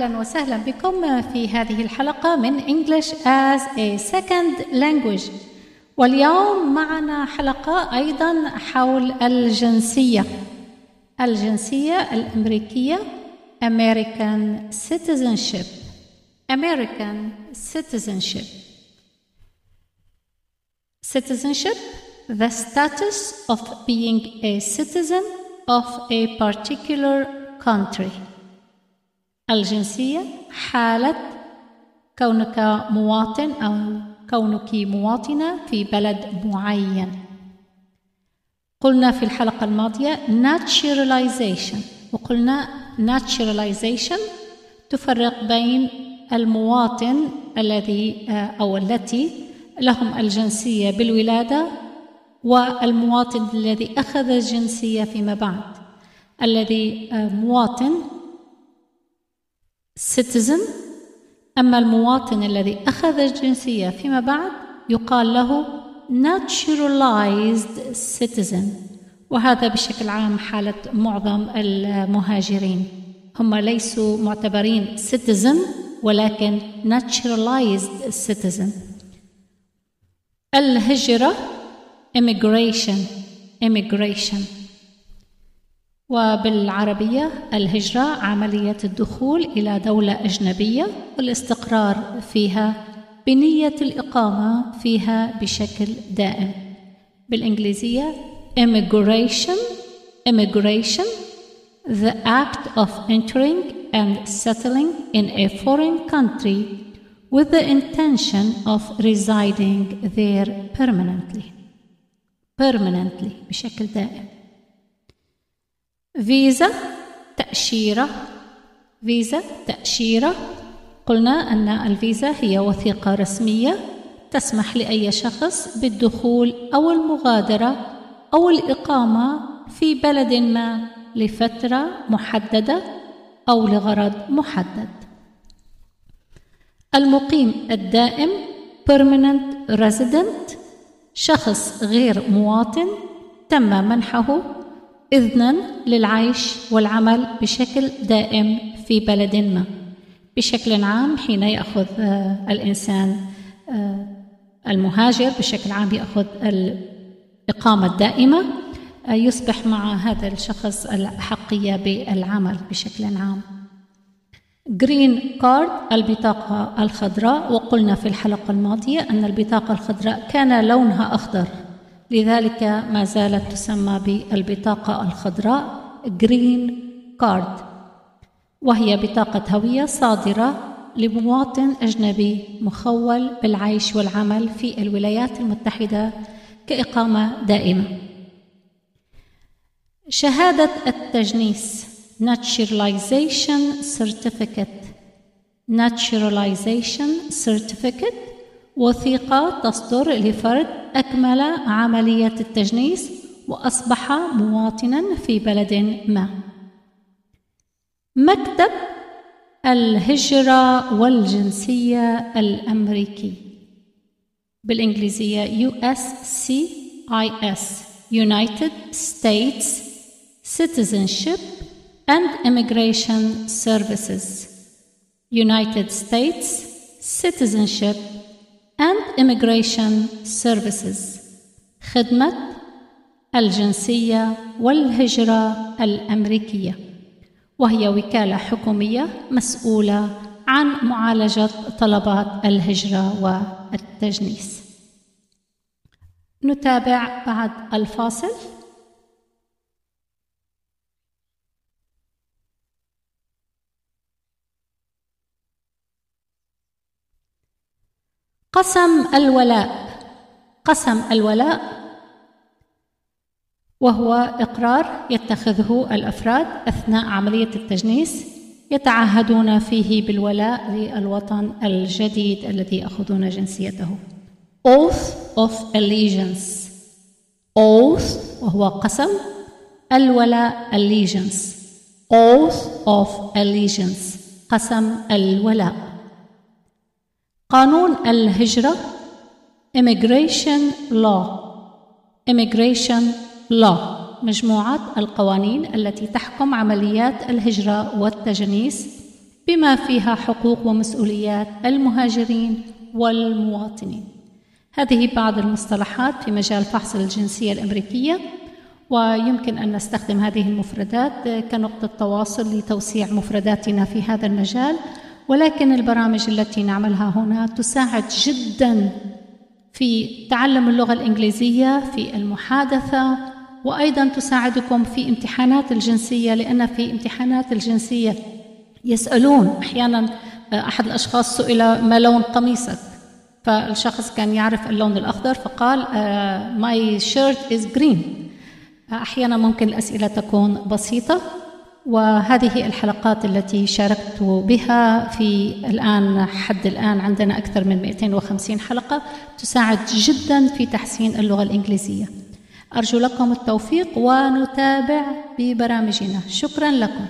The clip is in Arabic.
أهلا وسهلا بكم في هذه الحلقة من English as a Second Language واليوم معنا حلقة أيضا حول الجنسية الجنسية الأمريكية American Citizenship American Citizenship Citizenship the status of being a citizen of a particular country الجنسية حالة كونك مواطن أو كونك مواطنة في بلد معين. قلنا في الحلقة الماضية naturalization وقلنا naturalization تفرق بين المواطن الذي أو التي لهم الجنسية بالولادة والمواطن الذي أخذ الجنسية فيما بعد. الذي مواطن citizen. أما المواطن الذي أخذ الجنسية فيما بعد يقال له naturalized citizen وهذا بشكل عام حالة معظم المهاجرين. هم ليسوا معتبرين citizen ولكن naturalized citizen. الهجرة immigration immigration. وبالعربية الهجرة عملية الدخول إلى دولة أجنبية والاستقرار فيها بنية الإقامة فيها بشكل دائم بالإنجليزية immigration immigration the act of entering and settling in a foreign country with the intention of residing there permanently permanently بشكل دائم فيزا تأشيرة فيزا تأشيرة قلنا أن الفيزا هي وثيقة رسمية تسمح لأي شخص بالدخول أو المغادرة أو الإقامة في بلد ما لفترة محددة أو لغرض محدد. المقيم الدائم permanent resident شخص غير مواطن تم منحه إذنا للعيش والعمل بشكل دائم في بلد ما بشكل عام حين يأخذ الإنسان المهاجر بشكل عام يأخذ الإقامة الدائمة يصبح مع هذا الشخص الأحقية بالعمل بشكل عام. green card البطاقة الخضراء وقلنا في الحلقة الماضية أن البطاقة الخضراء كان لونها أخضر. لذلك ما زالت تسمى بالبطاقة الخضراء green card وهي بطاقة هوية صادرة لمواطن أجنبي مخول بالعيش والعمل في الولايات المتحدة كإقامة دائمة. شهادة التجنيس Naturalization Certificate. Naturalization Certificate وثيقة تصدر لفرد أكمل عملية التجنيس وأصبح مواطنا في بلد ما. مكتب الهجرة والجنسية الأمريكي بالإنجليزية USCIS United States Citizenship and Immigration Services United States Citizenship and Immigration Services. خدمة الجنسية والهجرة الأمريكية. وهي وكالة حكومية مسؤولة عن معالجة طلبات الهجرة والتجنيس. نتابع بعد الفاصل. قسم الولاء. قسم الولاء وهو إقرار يتخذه الأفراد أثناء عملية التجنيس يتعهدون فيه بالولاء للوطن الجديد الذي يأخذون جنسيته. Oath of allegiance. Oath وهو قسم الولاء allegiance. Oath of allegiance. قسم الولاء. قانون الهجرة immigration law. Immigration law. مجموعة القوانين التي تحكم عمليات الهجرة والتجنيس بما فيها حقوق ومسؤوليات المهاجرين والمواطنين. هذه بعض المصطلحات في مجال فحص الجنسية الأمريكية ويمكن أن نستخدم هذه المفردات كنقطة تواصل لتوسيع مفرداتنا في هذا المجال. ولكن البرامج التي نعملها هنا تساعد جدا في تعلم اللغة الإنجليزية في المحادثة وأيضا تساعدكم في امتحانات الجنسية لأن في امتحانات الجنسية يسألون أحيانا أحد الأشخاص سئل ما لون قميصك؟ فالشخص كان يعرف اللون الأخضر فقال my shirt is green أحيانا ممكن الأسئلة تكون بسيطة. وهذه الحلقات التي شاركت بها في الآن حد الآن عندنا أكثر من 250 حلقة تساعد جدا في تحسين اللغة الإنجليزية. أرجو لكم التوفيق ونتابع ببرامجنا. شكرا لكم.